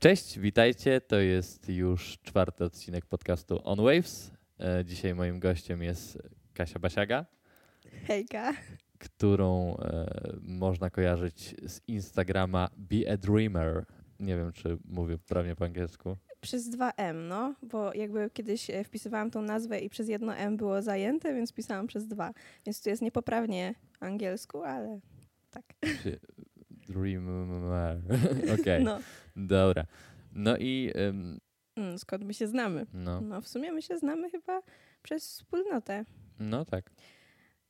Cześć, witajcie. To jest już czwarty odcinek podcastu On Waves. E, dzisiaj moim gościem jest Kasia Basiaga, Hejka. którą e, można kojarzyć z Instagrama Be a Dreamer. Nie wiem, czy mówię poprawnie po angielsku. Przez dwa M, no, bo jakby kiedyś e, wpisywałam tą nazwę i przez jedno M było zajęte, więc pisałam przez dwa. Więc tu jest niepoprawnie angielsku, ale tak. Dreamer. Okej, No, dobra. No i mm, skąd my się znamy? no, No, w sumie my się znamy chyba przez wspólnotę. no tak.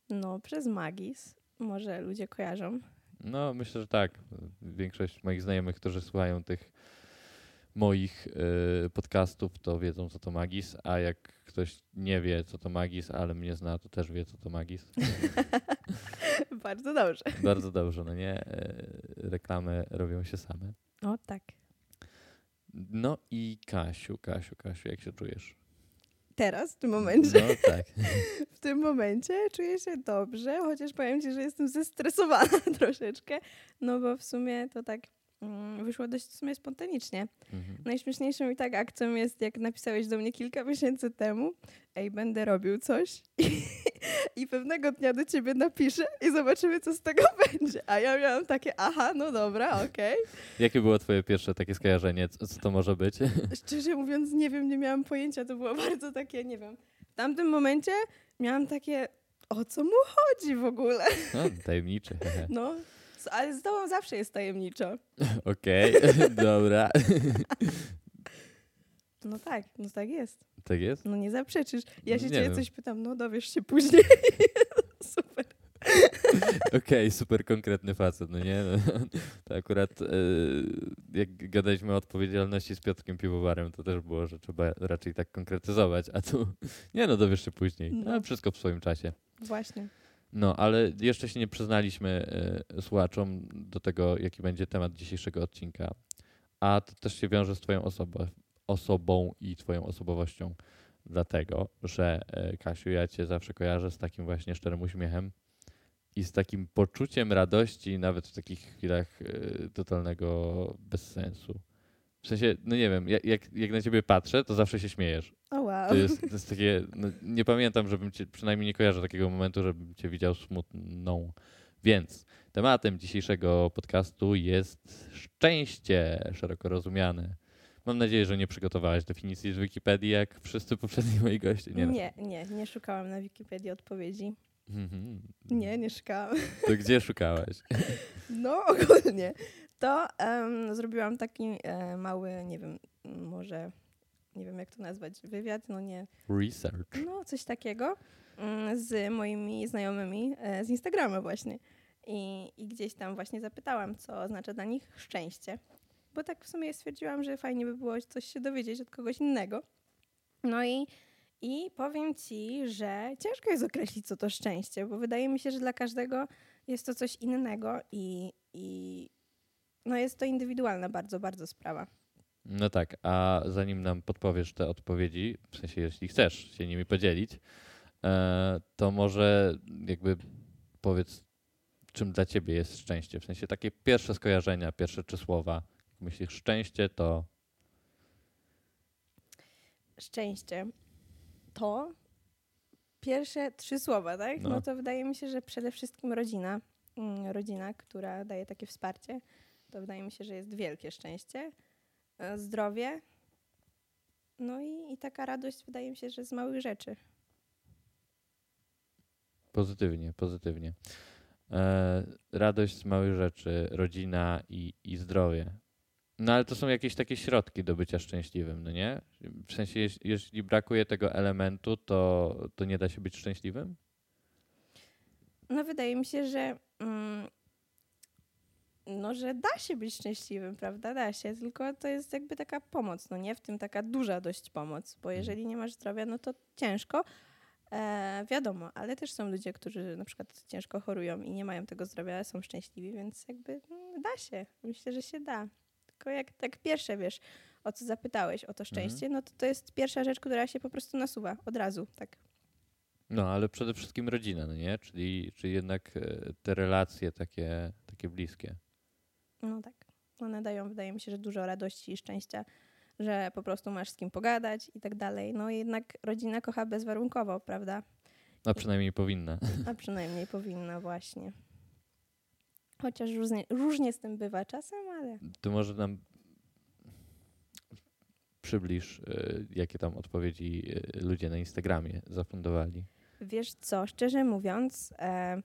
No, przez Magis. Może ludzie kojarzą. No, myślę, że tak. Większość moich znajomych, którzy słuchają tych moich y, podcastów, to wiedzą, co to Magis, a jak ktoś nie wie, co to Magis, ale mnie zna, to też wie, co to Magis. Bardzo dobrze. Bardzo dobrze, no nie? Y, reklamy robią się same. O, tak. No i Kasiu, Kasiu, Kasiu, jak się czujesz? Teraz, w tym momencie, No tak. w tym momencie czuję się dobrze, chociaż powiem Ci, że jestem zestresowana troszeczkę, no bo w sumie to tak wyszło dość w sumie spontanicznie. Mhm. Najśmieszniejszą i tak akcją jest, jak napisałeś do mnie kilka miesięcy temu, ej, będę robił coś i, i pewnego dnia do ciebie napiszę i zobaczymy, co z tego będzie. A ja miałam takie, aha, no dobra, okej. Jakie było twoje pierwsze takie skojarzenie? Co, co to może być? Szczerze mówiąc, nie wiem, nie miałam pojęcia, to było bardzo takie, nie wiem. W tamtym momencie miałam takie, o co mu chodzi w ogóle? No, tajemniczy. hehe. No, ale z tobą zawsze jest tajemniczo. Okej, dobra. No tak, no tak jest. Tak jest? No nie zaprzeczysz. Ja się Nie ciebie wiem. coś pytam, no dowiesz się później. Super. Okej, super konkretny facet, no nie? No, to akurat e, jak gadaliśmy o odpowiedzialności z Piotrkiem Piwowarem, to też było, że trzeba raczej tak konkretyzować, a tu nie no, dowiesz się później. No. No, wszystko w swoim czasie. Właśnie. No, ale jeszcze się nie przyznaliśmy e, słuchaczom do tego, jaki będzie temat dzisiejszego odcinka. A to też się wiąże z twoją osobą, osobą i twoją osobowością. Dlatego, że e, Kasiu, ja cię zawsze kojarzę z takim właśnie szczerym uśmiechem i z takim poczuciem radości, nawet w takich chwilach e, totalnego bezsensu. W sensie, no nie wiem, jak, jak, na ciebie patrzę, to zawsze się śmiejesz. O. To jest, to jest takie, no, nie pamiętam, żebym cię, przynajmniej nie kojarzę takiego momentu, żebym cię widział smutną. Więc tematem dzisiejszego podcastu jest szczęście szeroko rozumiane. Mam nadzieję, że nie przygotowałaś definicji z Wikipedii, jak wszyscy poprzedni moi goście. Nie, no. Nie, nie, nie szukałam na Wikipedii odpowiedzi. Mhm. Nie, nie szukałam. To gdzie szukałaś? No, ogólnie. To em, zrobiłam taki e, mały, nie wiem, może, nie wiem jak to nazwać, wywiad, no nie, Research. no coś takiego mm, z moimi znajomymi e, z Instagrama właśnie. I, I gdzieś tam właśnie zapytałam, co oznacza dla nich szczęście. Bo tak w sumie stwierdziłam, że fajnie by było coś się dowiedzieć od kogoś innego. No i, i powiem ci, że ciężko jest określić, co to szczęście, bo wydaje mi się, że dla każdego jest to coś innego i, i no jest to indywidualna bardzo, bardzo sprawa. No tak, a zanim nam podpowiesz te odpowiedzi, w sensie jeśli chcesz się nimi podzielić, e, to może jakby powiedz, czym dla ciebie jest szczęście. W sensie takie pierwsze skojarzenia, pierwsze trzy słowa. Jak myślisz szczęście, to szczęście to pierwsze trzy słowa, tak? No. No. to wydaje mi się, że przede wszystkim rodzina. Mm, Rodzina, która daje takie wsparcie, to wydaje mi się, że jest wielkie szczęście. E, Zdrowie. No i, i taka radość, wydaje mi się, że z małych rzeczy. pozytywnie, pozytywnie. E, radość z małych rzeczy, rodzina i, i zdrowie. No ale to są jakieś takie środki do bycia szczęśliwym, no nie? W sensie, jeś- jeśli brakuje tego elementu, to, to nie da się być szczęśliwym? No wydaje mi się, że mm, no, że da się być szczęśliwym, prawda? Da się, tylko to jest jakby taka pomoc, no nie? W tym taka duża dość pomoc, bo jeżeli nie masz zdrowia, no to ciężko. E, wiadomo, ale też są ludzie, którzy na przykład ciężko chorują i nie mają tego zdrowia, ale są szczęśliwi, więc jakby mm, da się. Myślę, że się da. Tylko jak tak pierwsze, wiesz, o co zapytałeś, o to szczęście, no to to jest pierwsza rzecz, która się po prostu nasuwa od razu, tak. No, ale przede wszystkim rodzina, no nie? Czyli, czyli jednak e, te relacje takie, takie bliskie. No tak. one dają, wydaje mi się, że dużo radości i szczęścia, że po prostu masz z kim pogadać i tak dalej. No jednak rodzina kocha bezwarunkowo, prawda? A przynajmniej powinna. A przynajmniej powinna właśnie. Chociaż różnie, różnie z tym bywa czasem, ale... To może nam przybliż, y, jakie tam odpowiedzi y, ludzie na Instagramie zafundowali. Wiesz co, szczerze mówiąc, e,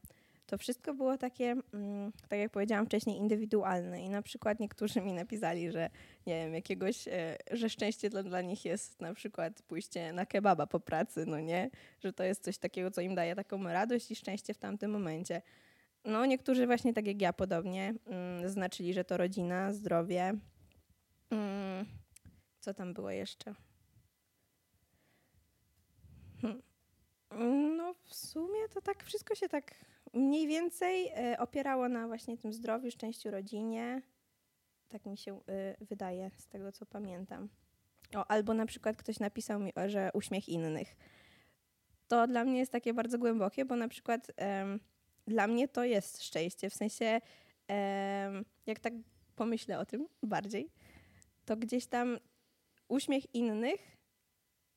to wszystko było takie, mm, tak jak powiedziałam wcześniej, indywidualne. I na przykład niektórzy mi napisali, że nie wiem, jakiegoś, e, że szczęście dla, dla nich jest na przykład pójście na kebaba po pracy, no nie? Że to jest coś takiego, co im daje taką radość i szczęście w tamtym momencie. No niektórzy właśnie tak jak ja podobnie mm, znaczyli, że to rodzina, zdrowie. Mm, co tam było jeszcze? Hmm. No w sumie to tak wszystko się tak mniej więcej e, opierało na właśnie tym zdrowiu, szczęściu, rodzinie. Tak mi się e, wydaje z tego, co pamiętam. O, albo na przykład ktoś napisał mi, że uśmiech innych. To dla mnie jest takie bardzo głębokie, bo na przykład dla mnie to jest szczęście. W sensie, jak tak pomyślę o tym bardziej, to gdzieś tam uśmiech innych,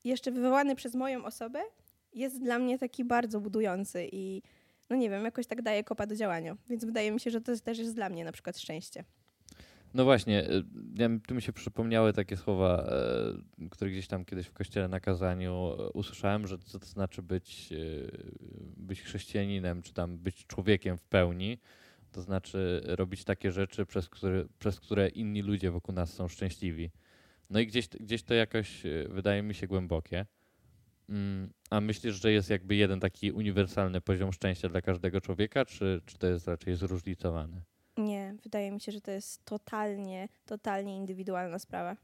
jeszcze wywołany przez moją osobę, jest dla mnie taki bardzo budujący i no nie wiem, jakoś tak daje kopa do działania. Więc wydaje mi się, że to też jest dla mnie na przykład szczęście. No właśnie, y, ja, tu mi się przypomniały takie słowa, e, które gdzieś tam kiedyś w kościele na kazaniu e, usłyszałem, że co to znaczy być, e, być chrześcijaninem, czy tam być człowiekiem w pełni. To znaczy robić takie rzeczy, przez które, przez które inni ludzie wokół nas są szczęśliwi. No i gdzieś, gdzieś to jakoś wydaje mi się głębokie. Mm, a myślisz, że jest jakby jeden taki uniwersalny poziom szczęścia dla każdego człowieka, czy, czy to jest raczej zróżnicowane? Nie, wydaje mi się, że to jest totalnie, totalnie indywidualna sprawa.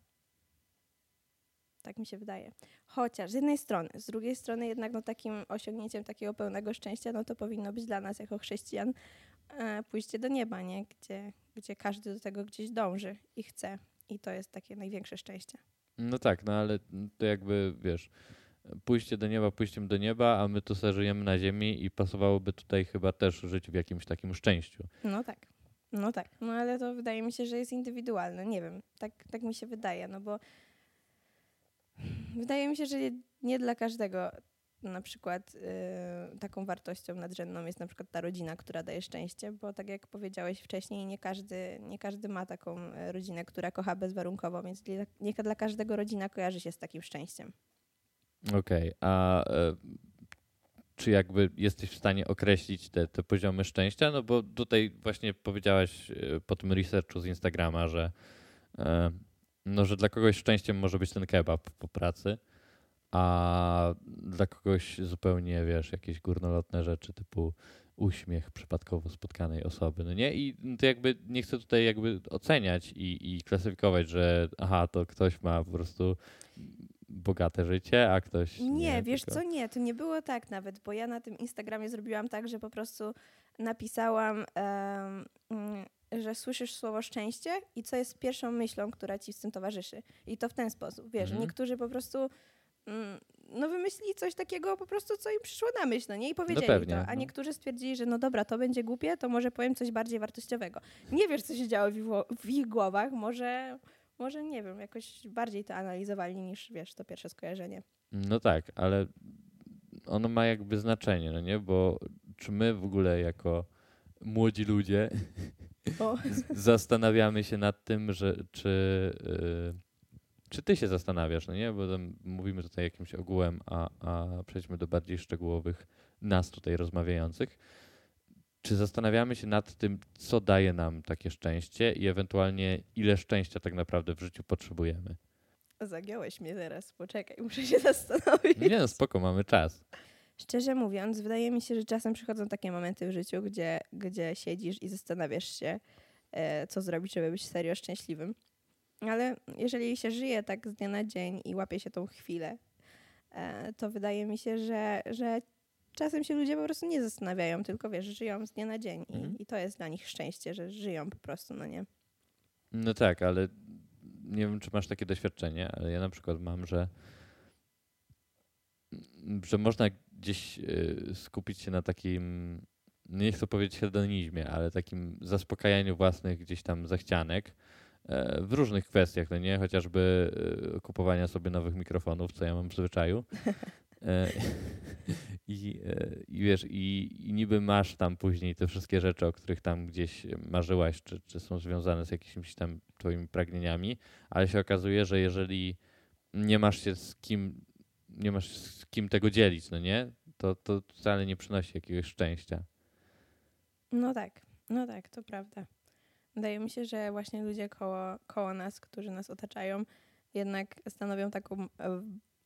Tak mi się wydaje. Chociaż z jednej strony, z drugiej strony jednak no, takim osiągnięciem takiego pełnego szczęścia, no to powinno być dla nas jako chrześcijan e, pójście do nieba, nie? Gdzie, gdzie każdy do tego gdzieś dąży i chce. I to jest takie największe szczęście. No tak, no ale to jakby, wiesz, pójście do nieba pójściem do nieba, a my tu sobie żyjemy na ziemi i pasowałoby tutaj chyba też żyć w jakimś takim szczęściu. No tak. No tak, no ale to wydaje mi się, że jest indywidualne. Nie wiem, tak, tak mi się wydaje, no bo wydaje mi się, że nie dla każdego na przykład y, taką wartością nadrzędną jest na przykład ta rodzina, która daje szczęście, bo tak jak powiedziałeś wcześniej, nie każdy, nie każdy ma taką y, rodzinę, która kocha bezwarunkowo, więc nie dla każdego rodzina kojarzy się z takim szczęściem. Okej, okay, a e, czy jakby jesteś w stanie określić te, te poziomy szczęścia? No bo tutaj właśnie powiedziałaś e, po tym researchu z Instagrama, że, e, no, że dla kogoś szczęściem może być ten kebab po pracy, a dla kogoś zupełnie, wiesz, jakieś górnolotne rzeczy typu uśmiech przypadkowo spotkanej osoby, no nie? I to jakby nie chcę tutaj jakby oceniać i, i klasyfikować, że aha, to ktoś ma po prostu bogate życie, a ktoś. Nie, nie wiesz tylko... co, nie, to nie było tak nawet, bo ja na tym Instagramie zrobiłam tak, że po prostu napisałam, um, że słyszysz słowo szczęście i co jest pierwszą myślą, która ci z tym towarzyszy. I to w ten sposób. Wiesz, mhm. niektórzy po prostu um, no wymyślili coś takiego po prostu, co im przyszło na myśl, no nie? I powiedzieli no pewnie, to. A no. niektórzy stwierdzili, że no dobra, to będzie głupie, to może powiem coś bardziej wartościowego. Nie wiesz, co się działo w ich, w ich głowach, może może nie wiem, jakoś bardziej to analizowali niż wiesz, to pierwsze skojarzenie. No tak, ale ono ma jakby znaczenie, no nie? Bo czy my w ogóle jako młodzi ludzie zastanawiamy się nad tym, że czy, yy, czy ty się zastanawiasz, no nie? Bo mówimy tutaj jakimś ogółem, a, a przejdźmy do bardziej szczegółowych nas tutaj rozmawiających. Czy zastanawiamy się nad tym, co daje nam takie szczęście i ewentualnie ile szczęścia tak naprawdę w życiu potrzebujemy? Zagiąłeś mnie teraz, poczekaj, muszę się zastanowić. Nie no, spoko, mamy czas. Szczerze mówiąc, wydaje mi się, że czasem przychodzą takie momenty w życiu, gdzie, gdzie siedzisz i zastanawiasz się, e, co zrobić, żeby być serio szczęśliwym. Ale jeżeli się żyje tak z dnia na dzień i łapie się tą chwilę, e, to wydaje mi się, że, że czasem się ludzie po prostu nie zastanawiają, tylko wiesz, żyją z dnia na dzień i, mhm. i to jest dla nich szczęście, że żyją po prostu, no nie? No tak, ale nie wiem, czy masz takie doświadczenie, ale ja na przykład mam, że że można gdzieś y, skupić się na takim, nie chcę powiedzieć hedonizmie, ale takim zaspokajaniu własnych gdzieś tam zachcianek, e, w różnych kwestiach, no nie? Chociażby e, kupowania sobie nowych mikrofonów, co ja mam w zwyczaju. E, I, i wiesz, i, i niby masz tam później te wszystkie rzeczy, o których tam gdzieś marzyłaś, czy, czy są związane z jakimiś tam twoimi pragnieniami, ale się okazuje, że jeżeli nie masz się z kim, nie masz z kim tego dzielić, no nie? To, to wcale nie przynosi jakiegoś szczęścia. No tak, no tak, to prawda. Wydaje mi się, że właśnie ludzie koło, koło nas, którzy nas otaczają, jednak stanowią taką, e,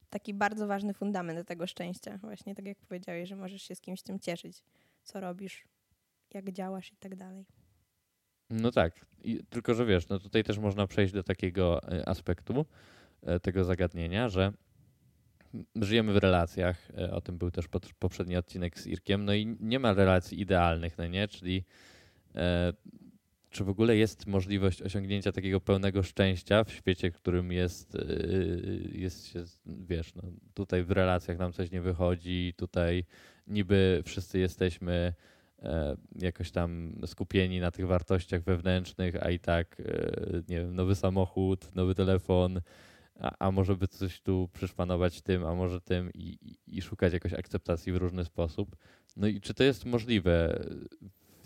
taki bardzo ważny fundament tego szczęścia. Właśnie tak jak powiedziałeś, że możesz się z kimś tym cieszyć, co robisz, jak działasz i tak dalej. No tak, I, tylko że wiesz, no tutaj też można przejść do takiego e, aspektu e, tego zagadnienia, że żyjemy w relacjach, o tym był też poprzedni odcinek z Irkiem, no i nie ma relacji idealnych, no nie, czyli czy w ogóle jest możliwość osiągnięcia takiego pełnego szczęścia w świecie, w którym jest, yy, jest się, wiesz, no, tutaj w relacjach nam coś nie wychodzi, tutaj niby wszyscy jesteśmy e, jakoś tam skupieni na tych wartościach wewnętrznych, a i tak, e, nie wiem, nowy samochód, nowy telefon, a, a może by coś tu przyszpanować tym, a może tym i, i, szukać jakoś akceptacji w różny sposób. No i czy to jest możliwe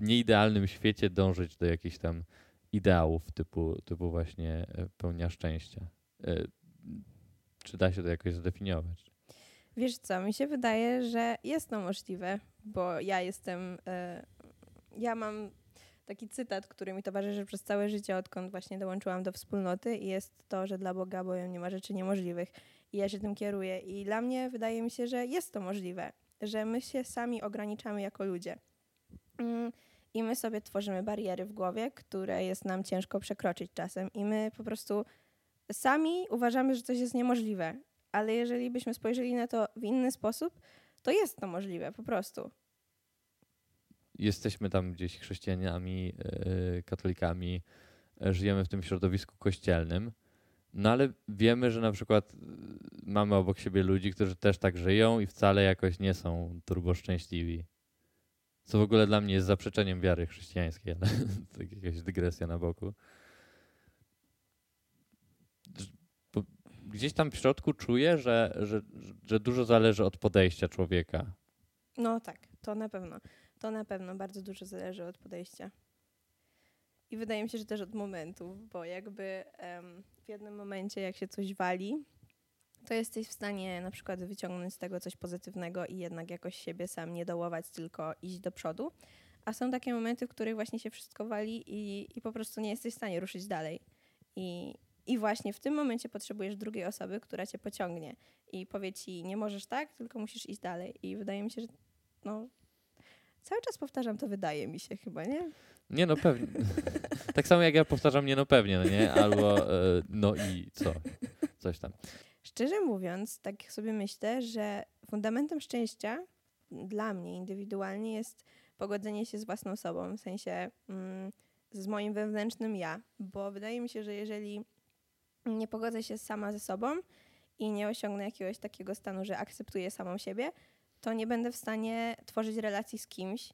nieidealnym świecie dążyć do jakichś tam ideałów typu, typu właśnie e, pełnia szczęścia. E, czy da się to jakoś zdefiniować? Wiesz co, mi się wydaje, że jest to możliwe, bo ja jestem, e, ja mam taki cytat, który mi towarzyszy przez całe życie, odkąd właśnie dołączyłam do wspólnoty i jest to, że dla Boga boją nie ma rzeczy niemożliwych i ja się tym kieruję i dla mnie wydaje mi się, że jest to możliwe, że my się sami ograniczamy jako ludzie. I my sobie tworzymy bariery w głowie, które jest nam ciężko przekroczyć czasem. I my po prostu sami uważamy, że coś jest niemożliwe. Ale jeżeli byśmy spojrzeli na to w inny sposób, to jest to możliwe po prostu. Jesteśmy tam gdzieś chrześcijanami, yy, katolikami, yy, żyjemy w tym środowisku kościelnym. No ale wiemy, że na przykład mamy obok siebie ludzi, którzy też tak żyją i wcale jakoś nie są turbo szczęśliwi. Co w ogóle dla mnie jest zaprzeczeniem wiary chrześcijańskiej, ale jakaś dygresja na boku. Bo gdzieś tam w środku czuję, że, że, że dużo zależy od podejścia człowieka. No tak, to na pewno. To na pewno bardzo dużo zależy od podejścia. I wydaje mi się, że też od momentu, bo jakby w jednym momencie, jak się coś wali, to jesteś w stanie na przykład wyciągnąć z tego coś pozytywnego i jednak jakoś siebie sam nie dołować, tylko iść do przodu. A są takie momenty, w których właśnie się wszystko wali i, i po prostu nie jesteś w stanie ruszyć dalej. I, I właśnie w tym momencie potrzebujesz drugiej osoby, która cię pociągnie i powie ci, nie możesz tak, tylko musisz iść dalej. I wydaje mi się, że no, cały czas powtarzam to, wydaje mi się chyba, nie? Nie no, pewnie. tak samo jak ja powtarzam nie no pewnie, no nie? Albo e, no i co? Coś tam. Szczerze mówiąc, tak sobie myślę, że fundamentem szczęścia dla mnie indywidualnie jest pogodzenie się z własną sobą, w sensie mm, z moim wewnętrznym ja, bo wydaje mi się, że jeżeli nie pogodzę się sama ze sobą i nie osiągnę jakiegoś takiego stanu, że akceptuję samą siebie, to nie będę w stanie tworzyć relacji z kimś,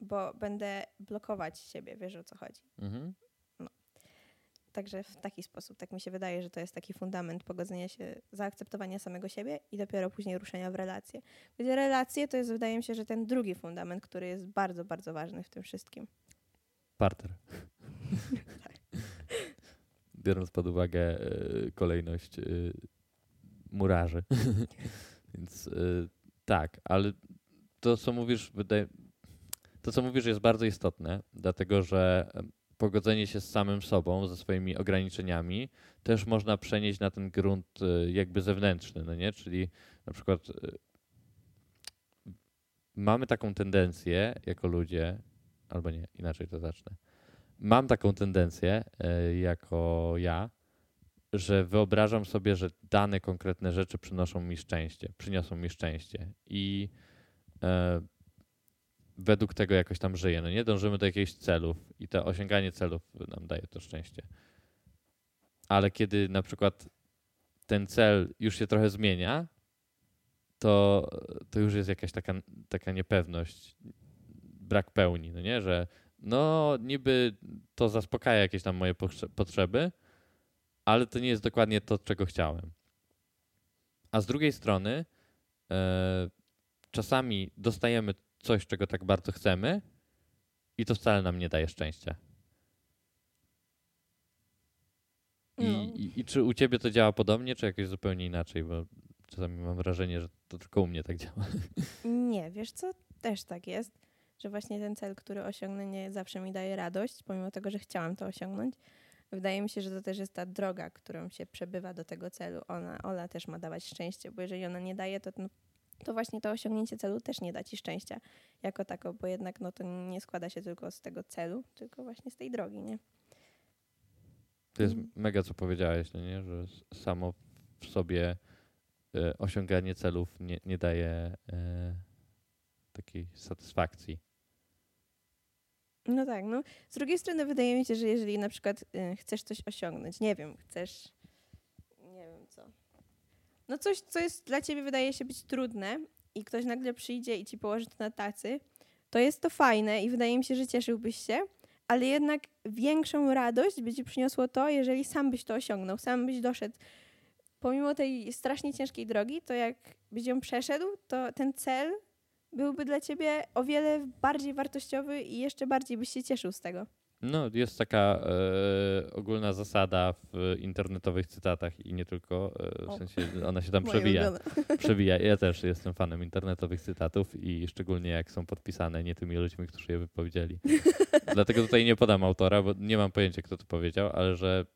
bo będę blokować siebie, wiesz o co chodzi. Mhm. Także w taki sposób, tak mi się wydaje, że to jest taki fundament pogodzenia się, zaakceptowania samego siebie i dopiero później ruszenia w relacje. Gdzie relacje to jest, wydaje mi się, że ten drugi fundament, który jest bardzo, bardzo ważny w tym wszystkim. Parter. tak. Biorąc pod uwagę y, kolejność y, murarzy. Więc y, tak, ale to, co mówisz, wydaje, to, co mówisz, jest bardzo istotne, dlatego że pogodzenie się z samym sobą, ze swoimi ograniczeniami, też można przenieść na ten grunt y, jakby zewnętrzny, no nie? Czyli na przykład y, mamy taką tendencję jako ludzie, albo nie, inaczej to zacznę. Mam taką tendencję y, jako ja, że wyobrażam sobie, że dane konkretne rzeczy przynoszą mi szczęście, przyniosą mi szczęście i według tego jakoś tam żyje. No nie dążymy do jakichś celów i to osiąganie celów nam daje to szczęście. Ale kiedy na przykład ten cel już się trochę zmienia, to, to już jest jakaś taka, taka niepewność, brak pełni, no nie? Że no niby to zaspokaja jakieś tam moje potrzeby, ale to nie jest dokładnie to, czego chciałem. A z drugiej strony, e, czasami dostajemy coś, czego tak bardzo chcemy, i to wcale nam nie daje szczęścia. I, no. i, I, czy u ciebie to działa podobnie, czy jakoś zupełnie inaczej? Bo czasami mam wrażenie, że to tylko u mnie tak działa. Nie, wiesz co, też tak jest, że właśnie ten cel, który osiągnę, nie zawsze mi daje radość, pomimo tego, że chciałam to osiągnąć. Wydaje mi się, że to też jest ta droga, którą się przebywa do tego celu. Ona, Ola też ma dawać szczęście, bo jeżeli ona nie daje, to, to właśnie to osiągnięcie celu też nie da ci szczęścia jako tako, bo jednak no, to nie składa się tylko z tego celu, tylko właśnie z tej drogi, nie? To jest mm. mega, co powiedziałeś, no nie? że samo w sobie y, osiąganie celów nie, nie daje y, takiej satysfakcji. No tak, no. Z drugiej strony wydaje mi się, że jeżeli na przykład y, chcesz coś osiągnąć, nie wiem, chcesz, no coś, co jest dla ciebie wydaje się być trudne i ktoś nagle przyjdzie i ci położy to na tacy, to jest to fajne i wydaje mi się, że cieszyłbyś się, ale jednak większą radość by ci przyniosło to, jeżeli sam byś to osiągnął, sam byś doszedł. Pomimo tej strasznie ciężkiej drogi, to jak byś ją przeszedł, to ten cel byłby dla ciebie o wiele bardziej wartościowy i jeszcze bardziej byś się cieszył z tego. No, jest taka e, ogólna zasada w internetowych cytatach i nie tylko, e, w sensie ona się tam przewija. przewija. Ja też jestem fanem internetowych cytatów i szczególnie jak są podpisane nie tymi ludźmi, którzy je wypowiedzieli. Dlatego tutaj nie podam autora, bo nie mam pojęcia, kto to powiedział, ale że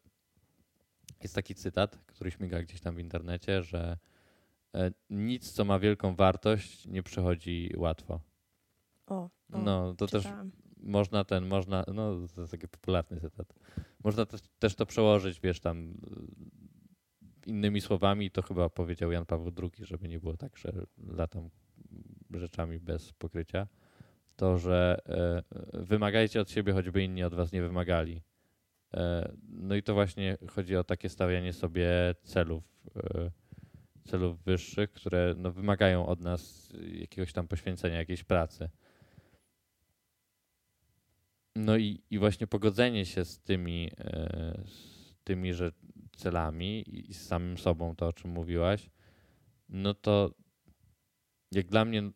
jest taki cytat, który śmiga gdzieś tam w internecie, że e, nic, co ma wielką wartość, nie przychodzi łatwo. O, o no, to czytałam. też można ten, można, no to jest taki popularny cytat. Można też, też to przełożyć, wiesz, tam innymi słowami, to chyba powiedział Jan Paweł II, żeby nie było tak, że latam rzeczami bez pokrycia, to, że e, wymagajcie od siebie, choćby inni od was nie wymagali. E, no i to właśnie chodzi o takie stawianie sobie celów, e, celów wyższych, które no, wymagają od nas jakiegoś tam poświęcenia, jakiejś pracy. No i, i właśnie pogodzenie się z tymi, e, z tymi że celami i z samym sobą, to o czym mówiłaś, no to jak dla mnie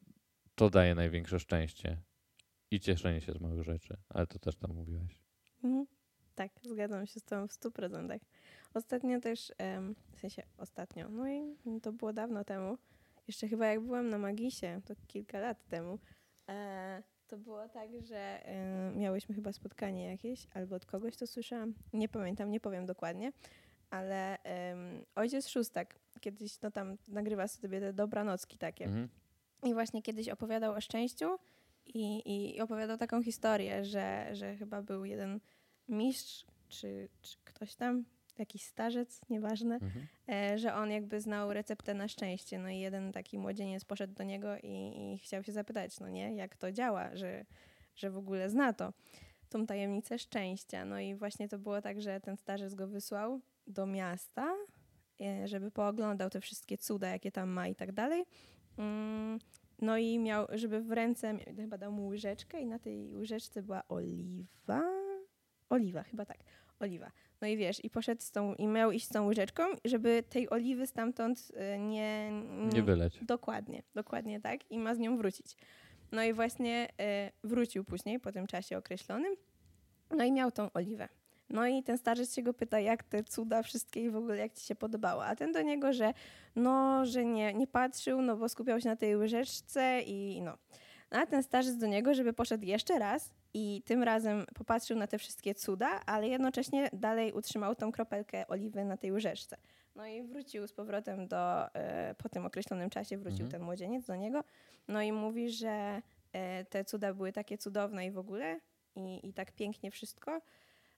to daje największe szczęście i cieszenie się z małych rzeczy, ale to też tam mówiłaś. Mhm. Tak, zgadzam się z tobą w stu procentach. Ostatnio też, w sensie ostatnio, no i to było dawno temu, jeszcze chyba jak byłam na Magisie, to kilka lat temu, e, to było tak, że y, miałyśmy chyba spotkanie jakieś, albo od kogoś to słyszałam. Nie pamiętam, nie powiem dokładnie, ale y, ojciec Szóstak kiedyś no tam nagrywa sobie te dobranocki takie. Mhm. I właśnie kiedyś opowiadał o szczęściu i, i, opowiadał taką historię, że, że chyba był jeden mistrz, czy, czy ktoś tam, jakiś starzec, nieważne, mhm. e, że on jakby znał receptę na szczęście. No i jeden taki młodzieniec poszedł do niego i, i chciał się zapytać, no nie, jak to działa, że, że w ogóle zna to, tą tajemnicę szczęścia. No i właśnie to było tak, że ten starzec go wysłał do miasta, e, żeby pooglądał te wszystkie cuda, jakie tam ma i tak dalej. Mm, no i miał, żeby w ręce, chyba dał mu łyżeczkę i na tej łyżeczce była oliwa. Oliwa, chyba tak, oliwa. No i wiesz, i poszedł z tą, i miał iść z tą łyżeczką, żeby tej oliwy stamtąd y, nie... Nie wyleć. Dokładnie, dokładnie tak. I ma z nią wrócić. No i właśnie y, wrócił później, po tym czasie określonym. No i miał tą oliwę. No i ten starzec się go pyta, jak te cuda wszystkie i w ogóle jak ci się podobało. A ten do niego, że no, że nie, nie patrzył, no bo skupiał się na tej łyżeczce i no. No a ten starzec do niego, żeby poszedł jeszcze raz i tym razem popatrzył na te wszystkie cuda, ale jednocześnie dalej utrzymał tą kropelkę oliwy na tej łyżeczce. No i wrócił z powrotem do, e, po tym określonym czasie wrócił mhm. ten młodzieniec do niego, no i mówi, że e, te cuda były takie cudowne i w ogóle i, i tak pięknie wszystko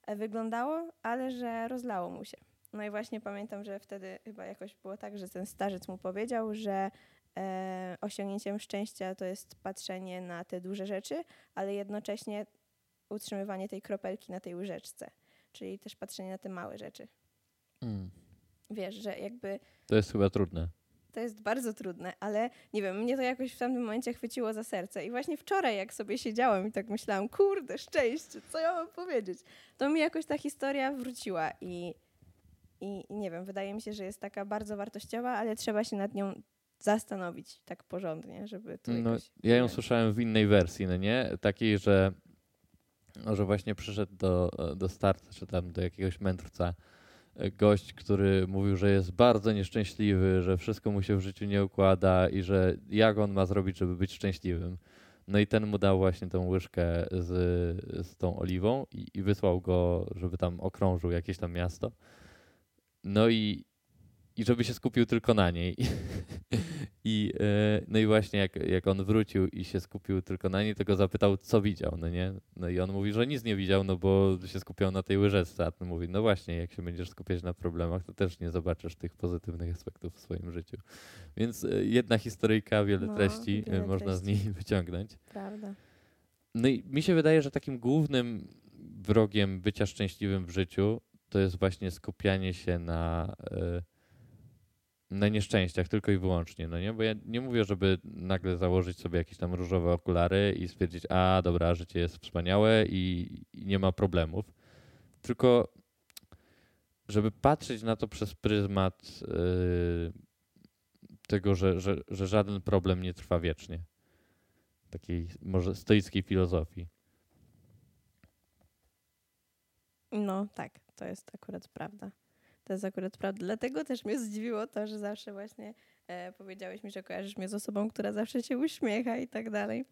e, wyglądało, ale że rozlało mu się. No i właśnie pamiętam, że wtedy chyba jakoś było tak, że ten starzec mu powiedział, że e, osiągnięciem szczęścia to jest patrzenie na te duże rzeczy, ale jednocześnie utrzymywanie tej kropelki na tej łyżeczce, czyli też patrzenie na te małe rzeczy. Mm. Wiesz, że jakby. To jest chyba trudne. to jest bardzo trudne, ale nie wiem, mnie to jakoś w tamtym momencie chwyciło za serce. I właśnie wczoraj, jak sobie siedziałam i tak myślałam, kurde, szczęście, co ja mam powiedzieć, to mi jakoś ta historia wróciła i, i, i nie wiem, wydaje mi się, że jest taka bardzo wartościowa, ale trzeba się nad nią zastanowić tak porządnie, żeby to No, ja ją słyszałem w innej wersji, no nie? Takiej, że, że właśnie przyszedł do, do starca, czy tam do jakiegoś mędrca e, gość, który mówił, że jest bardzo nieszczęśliwy, że wszystko mu się w życiu nie układa i że jak on ma zrobić, żeby być szczęśliwym. No i ten mu dał właśnie tą łyżkę z, z tą oliwą i, i wysłał go, żeby tam okrążył jakieś tam miasto. No i, i żeby się skupił tylko na niej. I, e, no i właśnie jak, jak on wrócił i się skupił tylko na niej, to go zapytał, co widział, no nie? No i on mówi, że nic nie widział, no bo się skupiał na tej łyżeczce, a ten mówi, no właśnie, jak się będziesz skupiać na problemach, to też nie zobaczysz tych pozytywnych aspektów w swoim życiu. Więc e, jedna historyjka, wiele No, treści e, wiele można z niej treści. wyciągnąć. Prawda. No i mi się wydaje, że takim głównym wrogiem bycia szczęśliwym w życiu to jest właśnie skupianie się na, na nieszczęściach tylko i wyłącznie, no nie? Bo ja nie mówię, żeby nagle założyć sobie jakieś tam różowe okulary i stwierdzić, a dobra, życie jest wspaniałe i, i nie ma problemów. Tylko żeby patrzeć na to przez pryzmat e, tego, że, że, że żaden problem nie trwa wiecznie takiej może stoickiej filozofii. No tak, to jest akurat prawda. To jest akurat prawda. Dlatego też mnie zdziwiło to, że zawsze właśnie e, powiedziałeś mi, że kojarzysz mnie z osobą, która zawsze się uśmiecha i tak dalej.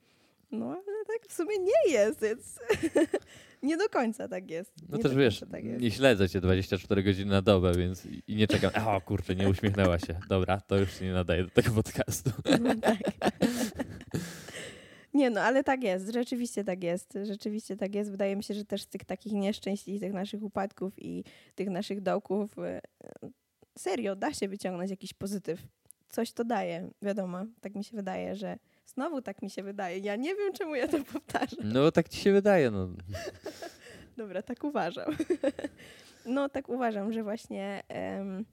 No ale tak w sumie nie jest, więc nie do końca tak jest. No nie też wiesz, tak nie śledzę cię 24 godziny na dobę, więc i- i nie czekam. O kurczę, nie uśmiechnęła się. Dobra, to już się nie nadaje do tego podcastu. No, tak. Nie no, ale tak jest, rzeczywiście tak jest, rzeczywiście tak jest. Wydaje mi się, że też z tych takich nieszczęść i tych naszych upadków i tych naszych dołków e, serio da się wyciągnąć jakiś pozytyw. Coś to daje, wiadomo, tak mi się wydaje, że znowu tak mi się wydaje. Ja nie wiem, czemu ja to powtarzam. No tak ci się wydaje, no. Dobra, tak uważam. No tak uważam, że właśnie em,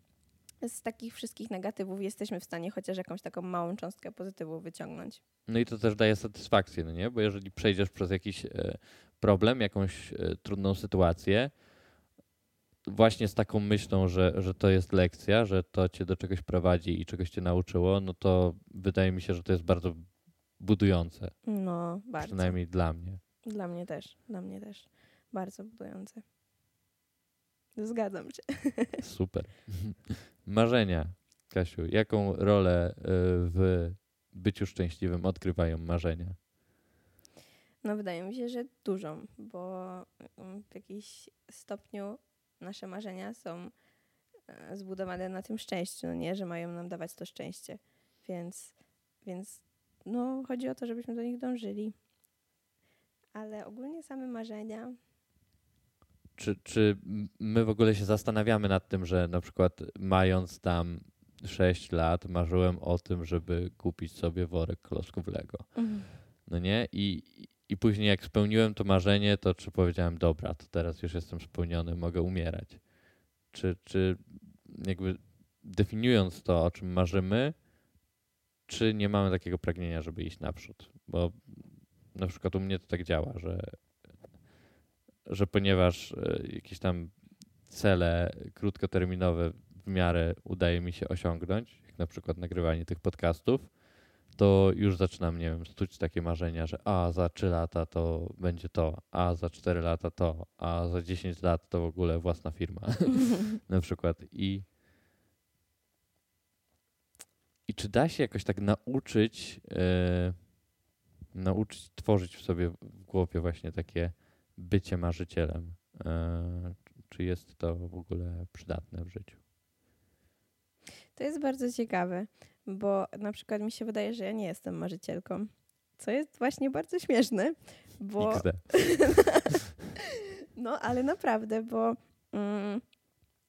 z takich wszystkich negatywów jesteśmy w stanie chociaż jakąś taką małą cząstkę pozytywu wyciągnąć. No i to też daje satysfakcję, no nie? Bo jeżeli przejdziesz przez jakiś e, problem, jakąś e, trudną sytuację, właśnie z taką myślą, że, że to jest lekcja, że to cię do czegoś prowadzi i czegoś cię nauczyło, no to wydaje mi się, że to jest bardzo budujące. No, bardzo. Przynajmniej dla mnie. Dla mnie też, dla mnie też. Bardzo budujące. Zgadzam się. Super. Marzenia. Kasiu, jaką rolę y, w byciu szczęśliwym odgrywają marzenia? No wydaje mi się, że dużą, bo mm, w jakimś stopniu nasze marzenia są e, zbudowane na tym szczęściu, no nie, że mają nam dawać to szczęście. Więc, więc no, chodzi o to, żebyśmy do nich dążyli. Ale ogólnie same marzenia, Czy, czy my w ogóle się zastanawiamy nad tym, że na przykład mając tam 6 lat marzyłem o tym, żeby kupić sobie worek klocków Lego. No nie? I, I później jak spełniłem to marzenie, to czy powiedziałem, dobra, to teraz już jestem spełniony, mogę umierać. Czy, czy jakby definiując to, o czym marzymy, czy nie mamy takiego pragnienia, żeby iść naprzód? Bo na przykład u mnie to tak działa, że, że ponieważ e, jakieś tam cele krótkoterminowe w miarę udaje mi się osiągnąć, jak na przykład nagrywanie tych podcastów, to już zaczynam, nie wiem, stuć takie marzenia, że a za 3 lata to będzie to, a za 4 lata to, a za 10 lat to w ogóle własna firma na przykład. I, I czy da się jakoś tak nauczyć, e, nauczyć tworzyć w sobie w głowie właśnie takie bycie marzycielem? E, czy jest to w ogóle przydatne w życiu? to jest bardzo ciekawe, bo na przykład mi się wydaje, że ja nie jestem marzycielką. Co jest właśnie bardzo śmieszne, bo. No, ale naprawdę, bo mm,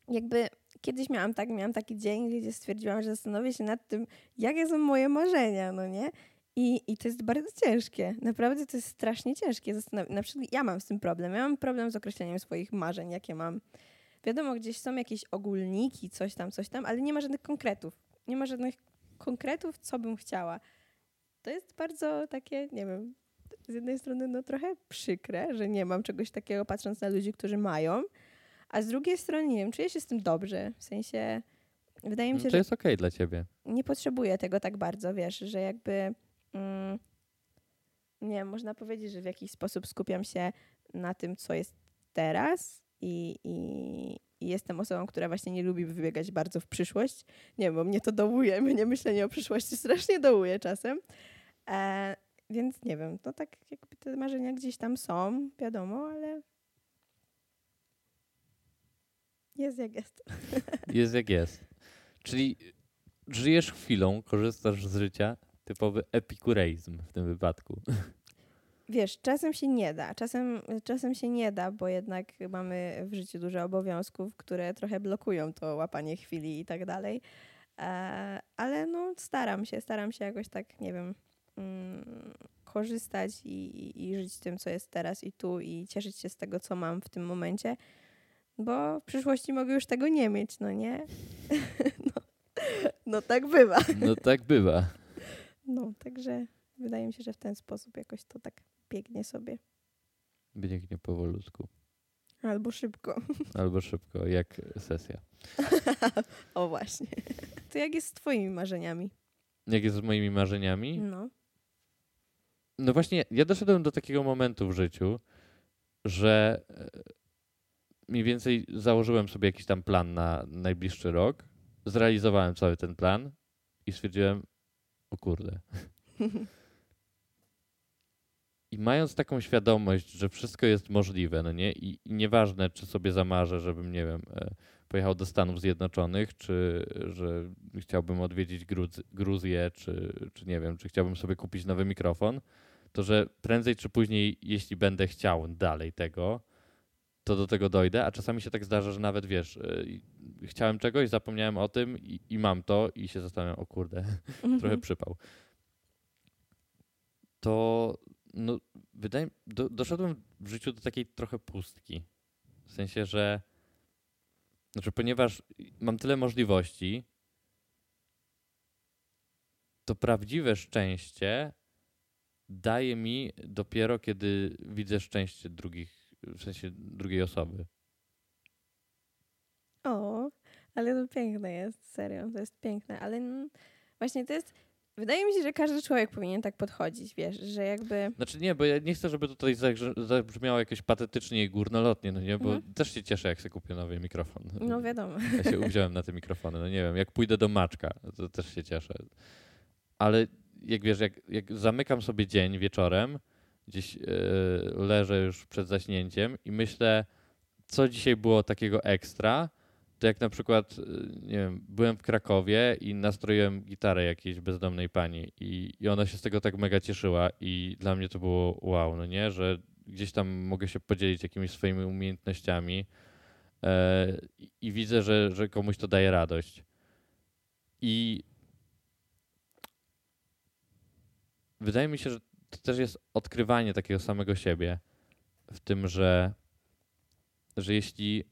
jakby kiedyś miałam tak, miałam taki dzień, gdzie stwierdziłam, że zastanowię się nad tym, jakie są moje marzenia, no nie? I, I to jest bardzo ciężkie. Naprawdę to jest strasznie ciężkie. Zastanaw- na przykład ja mam z tym problem. Ja mam problem z określeniem swoich marzeń, jakie mam. Wiadomo, gdzieś są jakieś ogólniki, coś tam, coś tam, ale nie ma żadnych konkretów. Nie ma żadnych konkretów, co bym chciała. To jest bardzo takie, nie wiem, z jednej strony no trochę przykre, że nie mam czegoś takiego patrząc na ludzi, którzy mają, a z drugiej strony, nie wiem, czuję się z tym dobrze. W sensie, wydaje mi się, No to że jest okej dla ciebie. nie potrzebuję tego tak bardzo, wiesz, że jakby mm, nie można powiedzieć, że w jakiś sposób skupiam się na tym, co jest teraz i, i, i jestem osobą, która właśnie nie lubi wybiegać bardzo w przyszłość. Nie bo mnie to dołuje, mnie myślenie o przyszłości strasznie dołuje czasem. E, więc nie wiem, no tak jakby te marzenia gdzieś tam są, wiadomo, ale jest jak jest. Jest jak jest. Czyli żyjesz chwilą, korzystasz z życia, typowy epikureizm w tym wypadku. Wiesz, czasem się nie da, czasem, czasem się nie da, bo jednak mamy w życiu dużo obowiązków, które trochę blokują to łapanie chwili i tak dalej. E, ale no staram się, staram się jakoś tak, nie wiem, mm, korzystać i, i, i żyć tym, co jest teraz i tu i cieszyć się z tego, co mam w tym momencie, bo w przyszłości mogę już tego nie mieć, no nie? no, no tak bywa. No tak bywa. No, także wydaje mi się, że w ten sposób jakoś to tak biegnie sobie. Biegnie powolutku. Albo szybko. Albo szybko, jak sesja. o właśnie. To jak jest z twoimi marzeniami? Jak jest z moimi marzeniami? No. No właśnie, ja doszedłem do takiego momentu w życiu, że e, mniej więcej założyłem sobie jakiś tam plan na najbliższy rok. Zrealizowałem cały ten plan i stwierdziłem, o kurde. I mając taką świadomość, że wszystko jest możliwe, no nie? I, i nieważne, czy sobie zamarzę, żebym, nie wiem, e, pojechał do Stanów Zjednoczonych, czy że chciałbym odwiedzić Gruz- Gruzję, czy, czy nie wiem, czy chciałbym sobie kupić nowy mikrofon, to że prędzej czy później, jeśli będę chciał dalej tego, to do tego dojdę, a czasami się tak zdarza, że nawet wiesz, i- chciałem czegoś, zapomniałem o tym i, i mam to i się zastanawiam, o kurde, trochę przypał. To no, wydaje do, doszedłem w życiu do takiej trochę pustki. W sensie, że znaczy, ponieważ mam tyle możliwości, to prawdziwe szczęście daje mi dopiero, kiedy widzę szczęście drugich, w sensie drugiej osoby. O, ale to piękne jest, serio, to jest piękne, ale właśnie to jest, wydaje mi się, że każdy człowiek powinien tak podchodzić, wiesz, że jakby, Znaczy nie, bo ja nie chcę, żeby tutaj zabrzmiało jakoś patetycznie i górnolotnie, no nie, bo Mhm. też się cieszę, jak sobie kupię nowy mikrofon. no wiadomo. Ja się uwziąłem na te mikrofony. No nie wiem, jak pójdę do Maczka, to też się cieszę. Ale jak wiesz, jak, jak zamykam sobie dzień wieczorem, gdzieś yy, leżę już przed zaśnięciem i myślę, co dzisiaj było takiego ekstra, to jak na przykład, yy, nie wiem, byłem w Krakowie i nastroiłem gitarę jakiejś bezdomnej pani i, i ona się z tego tak mega cieszyła i dla mnie to było wow, no nie, że gdzieś tam mogę się podzielić jakimiś swoimi umiejętnościami e, i- i widzę, że, że komuś to daje radość. I wydaje mi się, że to też jest odkrywanie takiego samego siebie w tym, że, że jeśli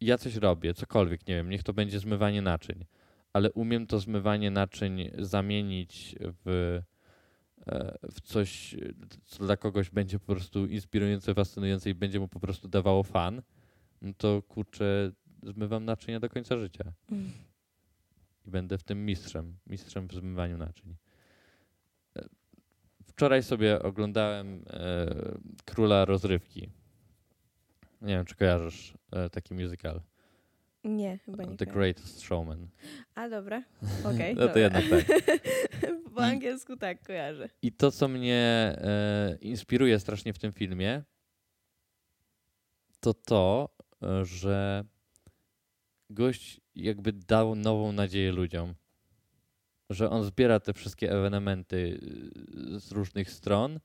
ja coś robię, cokolwiek, nie wiem, niech to będzie zmywanie naczyń, ale umiem to zmywanie naczyń zamienić w, e, w coś, co dla kogoś będzie po prostu inspirujące, fascynujące i będzie mu po prostu dawało fan, no to kurczę, zmywam naczynia do końca życia. I będę w tym mistrzem, mistrzem w zmywaniu naczyń. Wczoraj sobie oglądałem e, Króla Rozrywki. Nie wiem, czy kojarzysz e, taki musical. Nie, chyba nie. The. Greatest Showman. A dobra, okej. No to jednak tak. Po angielsku tak kojarzę. I to, co mnie e, inspiruje strasznie w tym filmie, to to, e, że gość jakby dał nową nadzieję ludziom. Że on zbiera te wszystkie ewenementy y, z różnych stron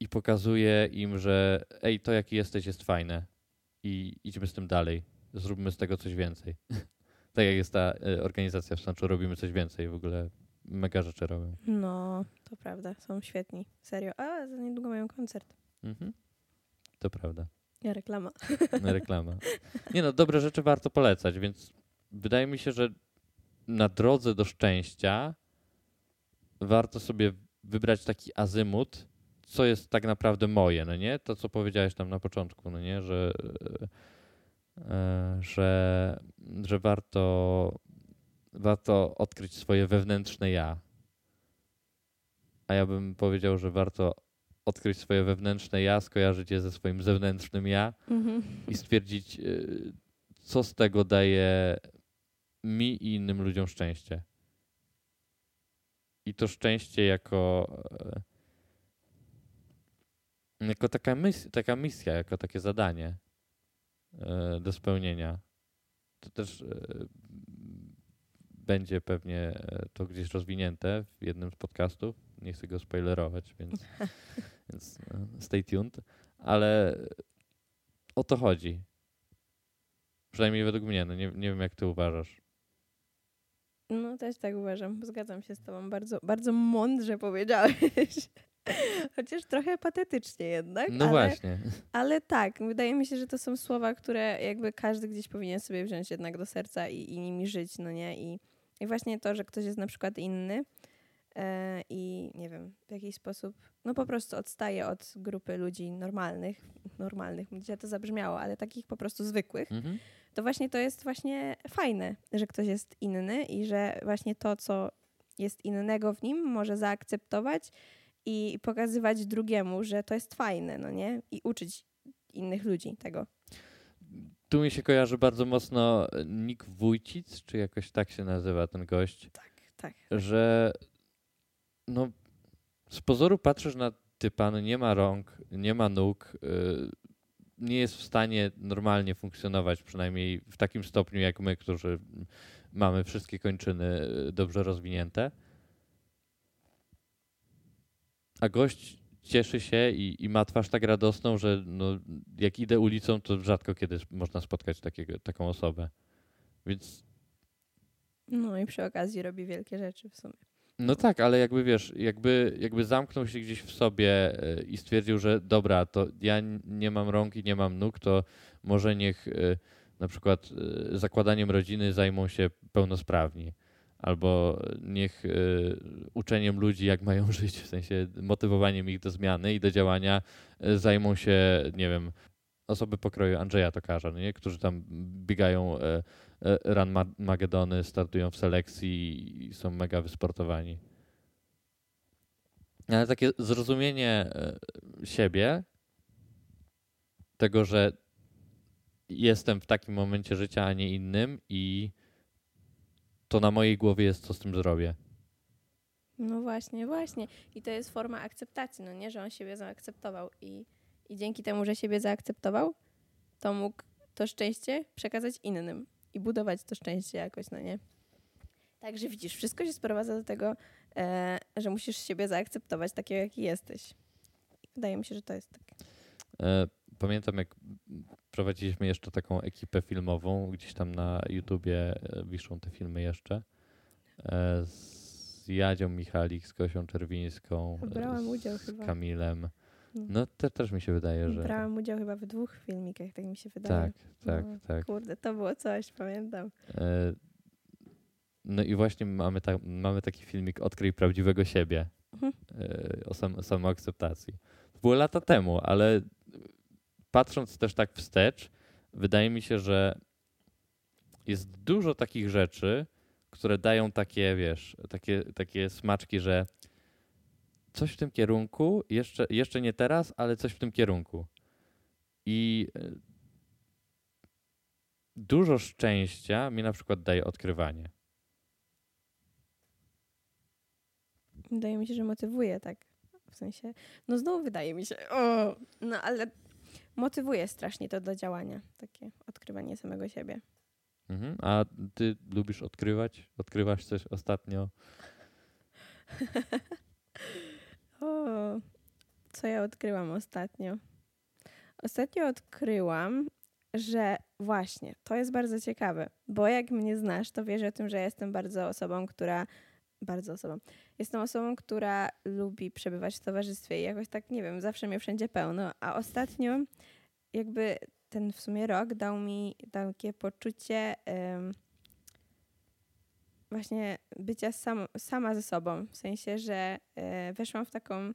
i pokazuje im, że ej, to jaki jesteś jest fajne i idźmy z tym dalej. Zróbmy z tego coś więcej. tak jak jest ta y, organizacja w Sączu, robimy coś więcej. W ogóle mega rzeczy robią. No, to prawda, są świetni, serio. A, za niedługo mają koncert. Mhm. To prawda. Ja reklama. Reklama. Nie no, dobre rzeczy warto polecać, więc wydaje mi się, że na drodze do szczęścia warto sobie wybrać taki azymut, co jest tak naprawdę moje, no nie? To, co powiedziałeś tam na początku, no nie? Że, e, że, że warto, warto odkryć swoje wewnętrzne ja. A ja bym powiedział, że warto odkryć swoje wewnętrzne ja, skojarzyć je ze swoim zewnętrznym ja Mhm. i stwierdzić, e, co z tego daje mi i innym ludziom szczęście. I to szczęście jako, e, jako taka, mis taka misja, jako takie zadanie e, do spełnienia. To też e, będzie pewnie to gdzieś rozwinięte w jednym z podcastów. Nie chcę go spoilerować, więc, więc stay tuned. Ale o to chodzi. Przynajmniej według mnie. No nie, nie wiem, jak ty uważasz. No też tak uważam. Zgadzam się z tobą. Bardzo, bardzo mądrze powiedziałeś. Chociaż trochę patetycznie jednak. No ale, właśnie. Ale tak, wydaje mi się, że to są słowa, które jakby każdy gdzieś powinien sobie wziąć jednak do serca i, i nimi żyć, no nie? I, I właśnie to, że ktoś jest na przykład inny i nie wiem, w jakiś sposób, no po prostu odstaje od grupy ludzi normalnych, normalnych, źle to zabrzmiało, ale takich po prostu zwykłych, Mhm. to właśnie to jest właśnie fajne, że ktoś jest inny i że właśnie to, co jest innego w nim, może zaakceptować i pokazywać drugiemu, że to jest fajne, no nie? I uczyć innych ludzi tego. Tu mi się kojarzy bardzo mocno Nick Wójcic, czy jakoś tak się nazywa ten gość, Tak, tak. że no z pozoru patrzysz na typa, no nie ma rąk, nie ma nóg, y, nie jest w stanie normalnie funkcjonować, przynajmniej w takim stopniu jak my, którzy mamy wszystkie kończyny y, dobrze rozwinięte. A gość cieszy się i, i ma twarz tak radosną, że no, jak idę ulicą, to rzadko kiedy można spotkać takiego, taką osobę. Więc No i przy okazji robi wielkie rzeczy w sumie. No tak, ale jakby wiesz, jakby, jakby zamknął się gdzieś w sobie e, i stwierdził, że dobra, to ja nie mam rąk i nie mam nóg, to może niech e, na przykład e, zakładaniem rodziny zajmą się pełnosprawni. Albo niech uczeniem ludzi, jak mają żyć, w sensie motywowaniem ich do zmiany i do działania zajmą się, nie wiem, osoby pokroju Andrzeja Tokarza, no nie? którzy tam biegają Run Ma- Magedony, startują w selekcji i są mega wysportowani. Ale takie zrozumienie e, siebie, tego, że jestem w takim momencie życia, a nie innym i to na mojej głowie jest, co z tym zrobię. No właśnie, właśnie. I to jest forma akceptacji, no nie, że on siebie zaakceptował i, i dzięki temu, że siebie zaakceptował, to mógł to szczęście przekazać innym i budować to szczęście jakoś, no nie? Także widzisz, wszystko się sprowadza do tego, e, że musisz siebie zaakceptować takiego, jaki jesteś. Wydaje mi się, że to jest takie. E, Pamiętam, jak prowadziliśmy jeszcze taką ekipę filmową, gdzieś tam na YouTubie e, wiszą te filmy jeszcze. e, Z Jadzią Michalik, z Gosią Czerwińską, e, Brałam udział z chyba. Kamilem. No. No te też mi się wydaje, że Brałam udział chyba w dwóch filmikach, tak mi się wydaje. tak, tak, No, tak. Kurde, to było coś, pamiętam. E, No i właśnie mamy, ta, mamy taki filmik Odkryj prawdziwego siebie Mhm. e, o sam, samoakceptacji. To było lata temu, ale patrząc też tak wstecz, wydaje mi się, że jest dużo takich rzeczy, które dają takie, wiesz, takie, takie smaczki, że coś w tym kierunku, jeszcze, jeszcze nie teraz, ale coś w tym kierunku. I e, dużo szczęścia mi na przykład daje odkrywanie. Wydaje mi się, że motywuje tak. W sensie, no znowu wydaje mi się, o, no ale motywuje strasznie to do działania, takie odkrywanie samego siebie. Mhm. A ty lubisz odkrywać? Odkrywasz coś ostatnio? Co ja odkryłam ostatnio? Ostatnio odkryłam, że właśnie, to jest bardzo ciekawe, bo jak mnie znasz, to wiesz o tym, że jestem bardzo osobą, która bardzo osobą. Jestem osobą, która lubi przebywać w towarzystwie i jakoś tak, nie wiem, zawsze mnie wszędzie pełno, a ostatnio jakby ten w sumie rok dał mi takie poczucie em, właśnie bycia sam, sama ze sobą. W sensie, że e, weszłam w taką,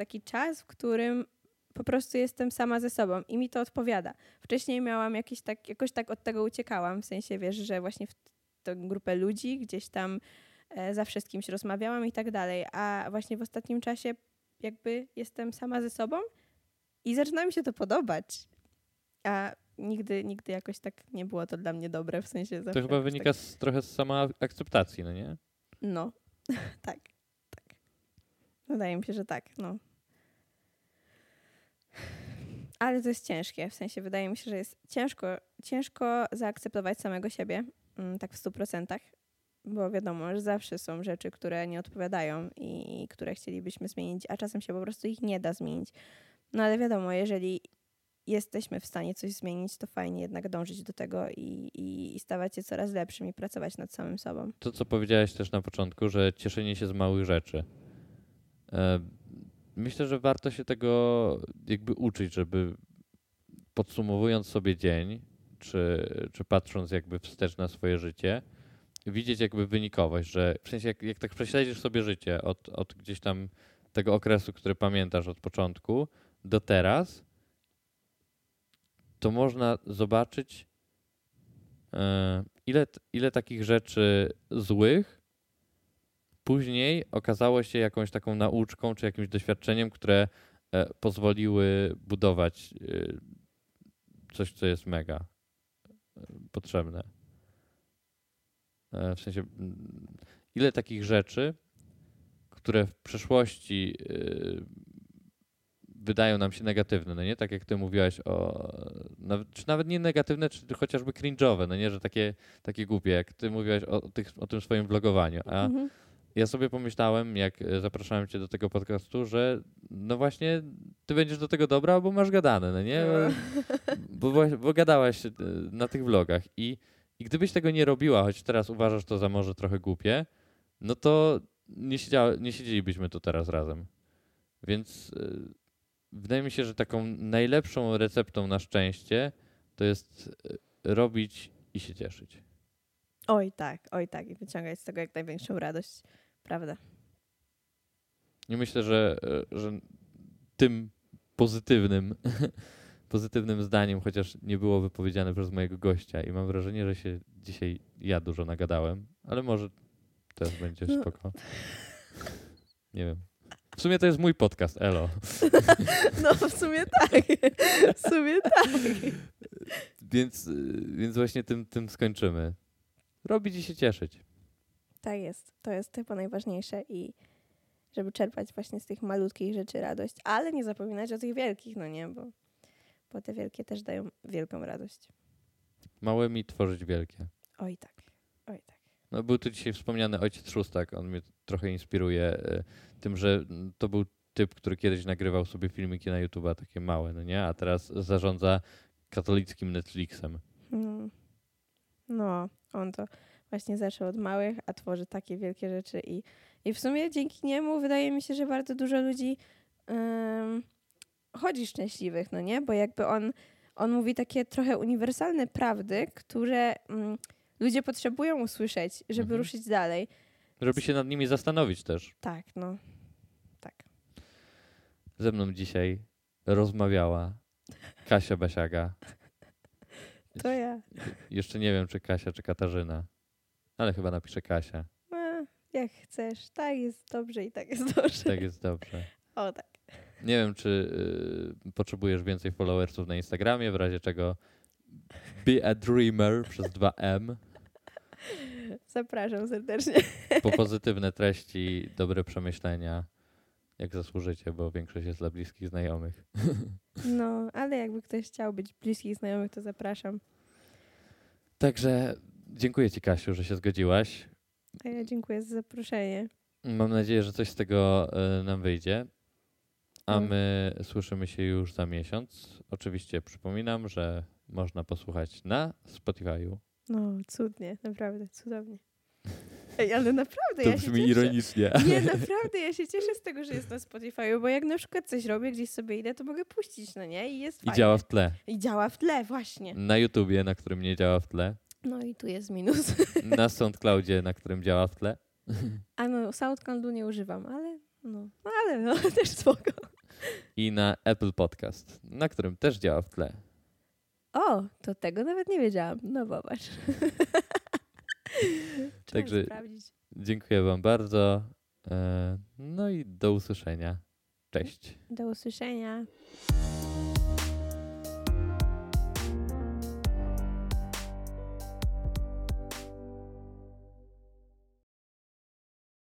taki czas, w którym po prostu jestem sama ze sobą i mi to odpowiada. Wcześniej miałam jakiś tak, jakoś tak od tego uciekałam, w sensie wiesz, że właśnie w tę grupę ludzi gdzieś tam e, zawsze z kimś rozmawiałam i tak dalej, a właśnie w ostatnim czasie jakby jestem sama ze sobą i zaczyna mi się to podobać. A nigdy, nigdy jakoś tak nie było to dla mnie dobre, w sensie To chyba wynika tak... z, trochę z sama akceptacji, no nie? No, tak, tak. Wydaje mi się, że tak, no. Ale to jest ciężkie, w sensie wydaje mi się, że jest ciężko, ciężko zaakceptować samego siebie, mm, tak w stu procentach, bo wiadomo, że zawsze są rzeczy, które nie odpowiadają i które chcielibyśmy zmienić, a czasem się po prostu ich nie da zmienić. No ale wiadomo, jeżeli jesteśmy w stanie coś zmienić, to fajnie jednak dążyć do tego i, i, i stawać się coraz lepszym i pracować nad samym sobą. To, co powiedziałeś też na początku, że cieszenie się z małych rzeczy. E, myślę, że warto się tego jakby uczyć, żeby podsumowując sobie dzień, czy, czy patrząc jakby wstecz na swoje życie, widzieć jakby wynikowość, że w sensie jak, jak tak prześledzisz sobie życie od, od gdzieś tam tego okresu, który pamiętasz od początku do teraz, to można zobaczyć, e, ile, ile takich rzeczy złych później okazało się jakąś taką nauczką czy jakimś doświadczeniem, które e, pozwoliły budować e, coś, co jest mega potrzebne. W sensie, ile takich rzeczy, które w przeszłości wydają nam się negatywne, no nie? Tak jak ty mówiłaś o, czy nawet nie negatywne, czy chociażby cringe'owe, no nie? Że takie, takie głupie, jak ty mówiłaś o, tych, o tym swoim vlogowaniu, a mhm. Ja sobie pomyślałem, jak e, zapraszałem cię do tego podcastu, że no właśnie ty będziesz do tego dobra, bo masz gadane, no nie? Bo, bo, bo gadałaś e, na tych vlogach i, i gdybyś tego nie robiła, choć teraz uważasz to za może trochę głupie, no to nie, siedziała, nie siedzielibyśmy tu teraz razem. Więc e, wydaje mi się, że taką najlepszą receptą na szczęście to jest robić i się cieszyć. Oj tak, oj tak. I wyciągać z tego jak największą radość. Prawda. I myślę, że, e, że tym pozytywnym, pozytywnym zdaniem, chociaż nie było wypowiedziane przez mojego gościa i mam wrażenie, że się dzisiaj ja dużo nagadałem, ale może też będzie no. spoko. Nie wiem. W sumie to jest mój podcast, elo. No, w sumie tak. W sumie tak. Więc, więc właśnie tym, tym skończymy. Robić i się cieszyć. Tak jest. To jest chyba najważniejsze i żeby czerpać właśnie z tych malutkich rzeczy radość, ale nie zapominać o tych wielkich, no nie, bo, bo te wielkie też dają wielką radość. Małymi tworzyć wielkie. Oj tak, oj tak. No, był tu dzisiaj wspomniany ojciec Szóstak, on mnie trochę inspiruje e, tym, że to był typ, który kiedyś nagrywał sobie filmiki na YouTube'a takie małe, no nie? A teraz zarządza katolickim Netflixem. Hmm. No, on to właśnie zaczął od małych, a tworzy takie wielkie rzeczy i, i w sumie dzięki niemu wydaje mi się, że bardzo dużo ludzi um, chodzi szczęśliwych, no nie? Bo jakby on, on mówi takie trochę uniwersalne prawdy, które um, ludzie potrzebują usłyszeć, żeby mhm. ruszyć dalej. Żeby się nad nimi zastanowić też. Tak, no. Tak. Ze mną dzisiaj rozmawiała Kasia Basiaga. To ja. Jeszcze nie wiem, czy Kasia, czy Katarzyna. Ale chyba napiszę Kasia. A, jak chcesz. Tak jest dobrze i tak jest dobrze. Tak jest dobrze. O tak. Nie wiem, czy y, potrzebujesz więcej followersów na Instagramie, w razie czego Be a Dreamer przez 2M. Zapraszam serdecznie. Po pozytywne treści, dobre przemyślenia, jak zasłużycie, bo większość jest dla bliskich znajomych. No, ale jakby ktoś chciał być bliskich znajomych, to zapraszam. Także dziękuję Ci, Kasiu, że się zgodziłaś. A ja dziękuję za zaproszenie. Mam nadzieję, że coś z tego y, nam wyjdzie. A no. my słyszymy się już za miesiąc. Oczywiście przypominam, że można posłuchać na Spotify'u, no, cudnie, naprawdę, cudownie. Ej, ale naprawdę to ja brzmi ironicznie. Nie, naprawdę, ja się cieszę z tego, że jest na Spotify, bo jak na przykład coś robię, gdzieś sobie idę, to mogę puścić, no nie? I jest I działa w tle. I działa w tle, właśnie. Na YouTubie, na którym nie działa w tle. No i tu jest minus. na SoundCloudzie, na którym działa w tle. A no, SoundCloudu nie używam, ale no, no ale no, też spoko. I na Apple Podcast, na którym też działa w tle. O, to tego nawet nie wiedziałam. No. Trzeba Także- sprawdzić. Dziękuję Wam bardzo. E, No i do usłyszenia. Cześć. Do usłyszenia.